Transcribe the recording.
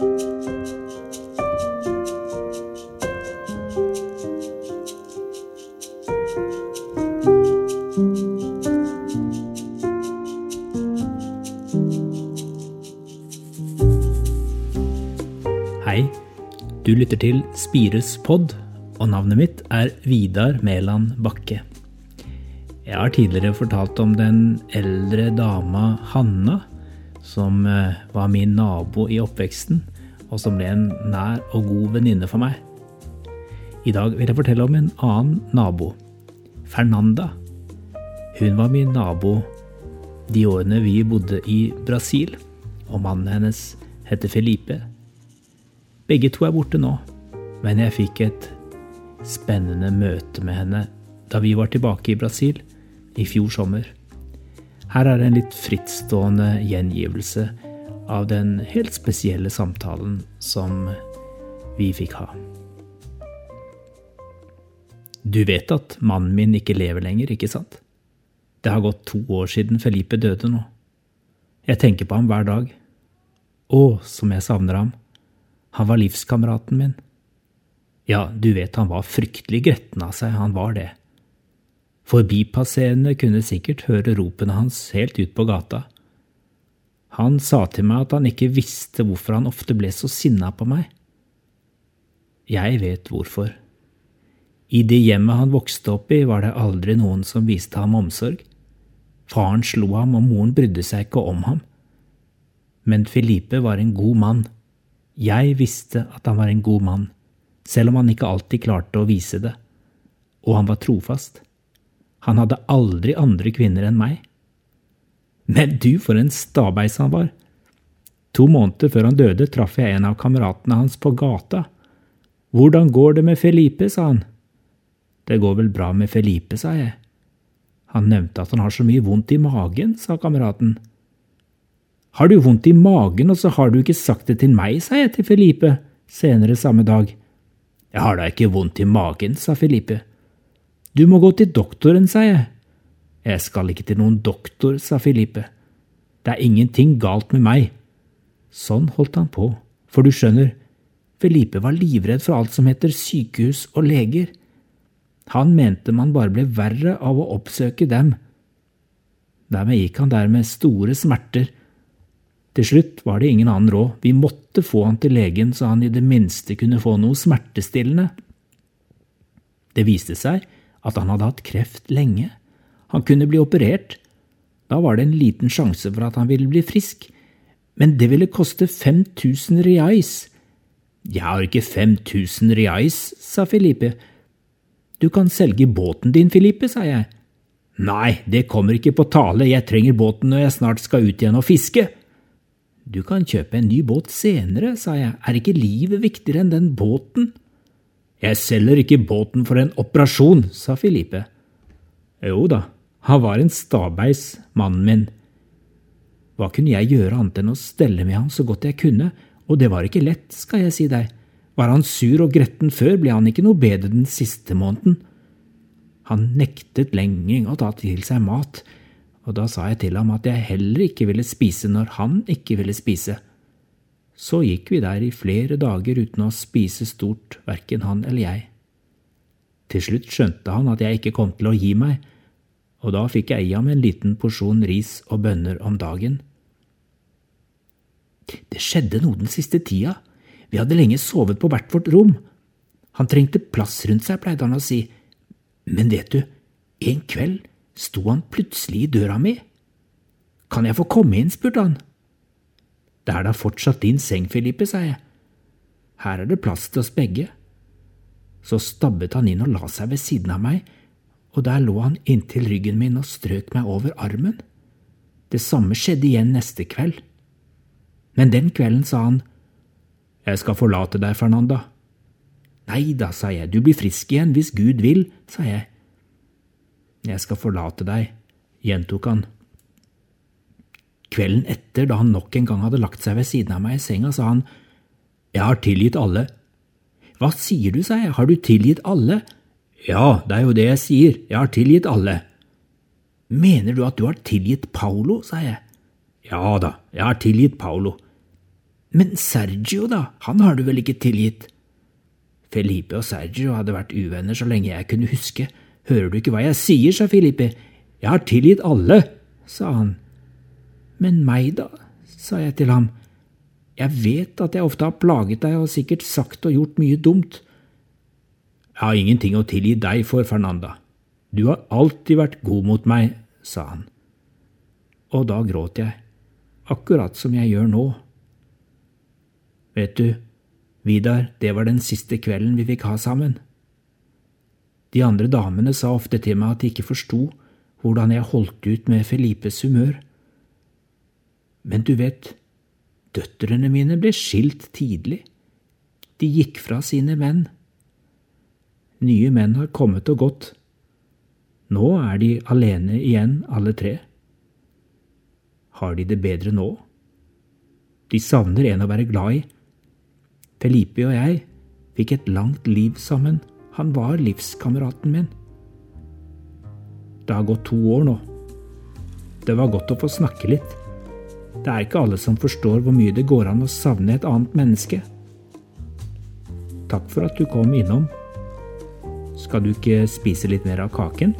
Hei, du lytter til Spires pod, og navnet mitt er Vidar Mæland Bakke. Jeg har tidligere fortalt om den eldre dama Hanna, som eh, var min nabo i oppveksten, og som ble en nær og god venninne for meg. I dag vil jeg fortelle om en annen nabo, Fernanda. Hun var min nabo de årene vi bodde i Brasil, og mannen hennes heter Felipe. Begge to er borte nå, men jeg fikk et spennende møte med henne da vi var tilbake i Brasil i fjor sommer. Her er en litt frittstående gjengivelse av den helt spesielle samtalen som vi fikk ha. Du vet at mannen min ikke lever lenger, ikke sant? Det har gått to år siden Felipe døde nå. Jeg tenker på ham hver dag. Å, som jeg savner ham. Han var livskameraten min. Ja, du vet han var fryktelig gretten av seg, han var det. Forbipasserende kunne sikkert høre ropene hans helt ut på gata. Han sa til meg at han ikke visste hvorfor han ofte ble så sinna på meg. Jeg vet hvorfor. I det hjemmet han vokste opp i, var det aldri noen som viste ham omsorg. Faren slo ham, og moren brydde seg ikke om ham. Men Filipe var en god mann. Jeg visste at han var en god mann, selv om han ikke alltid klarte å vise det. Og han var trofast. Han hadde aldri andre kvinner enn meg. Men du, for en stabeis han var! To måneder før han døde, traff jeg en av kameratene hans på gata. Hvordan går det med Felipe, sa han. Det går vel bra med Felipe, sa jeg. Han nevnte at han har så mye vondt i magen, sa kameraten. Har du vondt i magen, og så har du ikke sagt det til meg, sa jeg til Felipe senere samme dag. Jeg har da ikke vondt i magen, sa Felipe. Du må gå til doktoren, sa jeg. Jeg skal ikke til noen doktor, sa Filipe. Det er ingenting galt med meg. Sånn holdt han på, for du skjønner, Felipe var livredd for alt som heter sykehus og leger. Han mente man bare ble verre av å oppsøke dem. Dermed gikk han der med store smerter til slutt var det ingen annen råd, vi måtte få han til legen så han i det minste kunne få noe smertestillende. Det viste seg at han hadde hatt kreft lenge. Han kunne bli operert. Da var det en liten sjanse for at han ville bli frisk, men det ville koste 5000 reais. Jeg har ikke 5000 reais, sa Filipe. Du kan selge båten din, Filipe, sa jeg. Nei, det kommer ikke på tale, jeg trenger båten når jeg snart skal ut igjen og fiske. Du kan kjøpe en ny båt senere, sa jeg, er ikke livet viktigere enn den båten? Jeg selger ikke båten for en operasjon, sa Filipe. Jo da, han var en stabeis, mannen min. Hva kunne jeg gjøre annet enn å stelle med ham så godt jeg kunne, og det var ikke lett, skal jeg si deg. Var han sur og gretten før, ble han ikke noe bedre den siste måneden. Han nektet lenge å ta til seg mat, og da sa jeg til ham at jeg heller ikke ville spise når han ikke ville spise. Så gikk vi der i flere dager uten å spise stort, verken han eller jeg. Til slutt skjønte han at jeg ikke kom til å gi meg, og da fikk jeg i ham en liten porsjon ris og bønner om dagen. Det skjedde noe den siste tida. Vi hadde lenge sovet på hvert vårt rom. Han trengte plass rundt seg, pleide han å si, men vet du, en kveld sto han plutselig i døra mi. Kan jeg få komme inn, spurte han. Det er da fortsatt din seng, Filippe, sa jeg. Her er det plass til oss begge. Så stabbet han inn og la seg ved siden av meg, og der lå han inntil ryggen min og strøk meg over armen. Det samme skjedde igjen neste kveld. Men den kvelden sa han, Jeg skal forlate deg, Fernanda. Nei da, sa jeg, du blir frisk igjen hvis Gud vil, sa jeg. Jeg skal forlate deg, gjentok han. Kvelden etter, da han nok en gang hadde lagt seg ved siden av meg i senga, sa han, Jeg har tilgitt alle. Hva sier du, sa jeg, har du tilgitt alle? Ja, det er jo det jeg sier, jeg har tilgitt alle. Mener du at du har tilgitt Paolo, sa jeg. Ja da, jeg har tilgitt Paolo. Men Sergio, da, han har du vel ikke tilgitt? Felipe og Sergio hadde vært uvenner så lenge jeg kunne huske. Hører du ikke hva jeg sier, sa Felipe. Jeg har tilgitt alle, sa han. Men meg, da, sa jeg til ham. Jeg vet at jeg ofte har plaget deg og sikkert sagt og gjort mye dumt. Jeg har ingenting å tilgi deg for, Fernanda. Du har alltid vært god mot meg, sa han. Og da gråt jeg, akkurat som jeg gjør nå. Vet du, Vidar, det var den siste kvelden vi fikk ha sammen. De andre damene sa ofte til meg at de ikke forsto hvordan jeg holdt ut med Felipes humør. Men du vet, døtrene mine ble skilt tidlig. De gikk fra sine menn. Nye menn har kommet og gått. Nå er de alene igjen, alle tre. Har de det bedre nå? De savner en å være glad i Felipe og jeg fikk et langt liv sammen. Han var livskameraten min. Det har gått to år nå. Det var godt å få snakke litt. Det er ikke alle som forstår hvor mye det går an å savne et annet menneske. Takk for at du kom innom. Skal du ikke spise litt mer av kaken?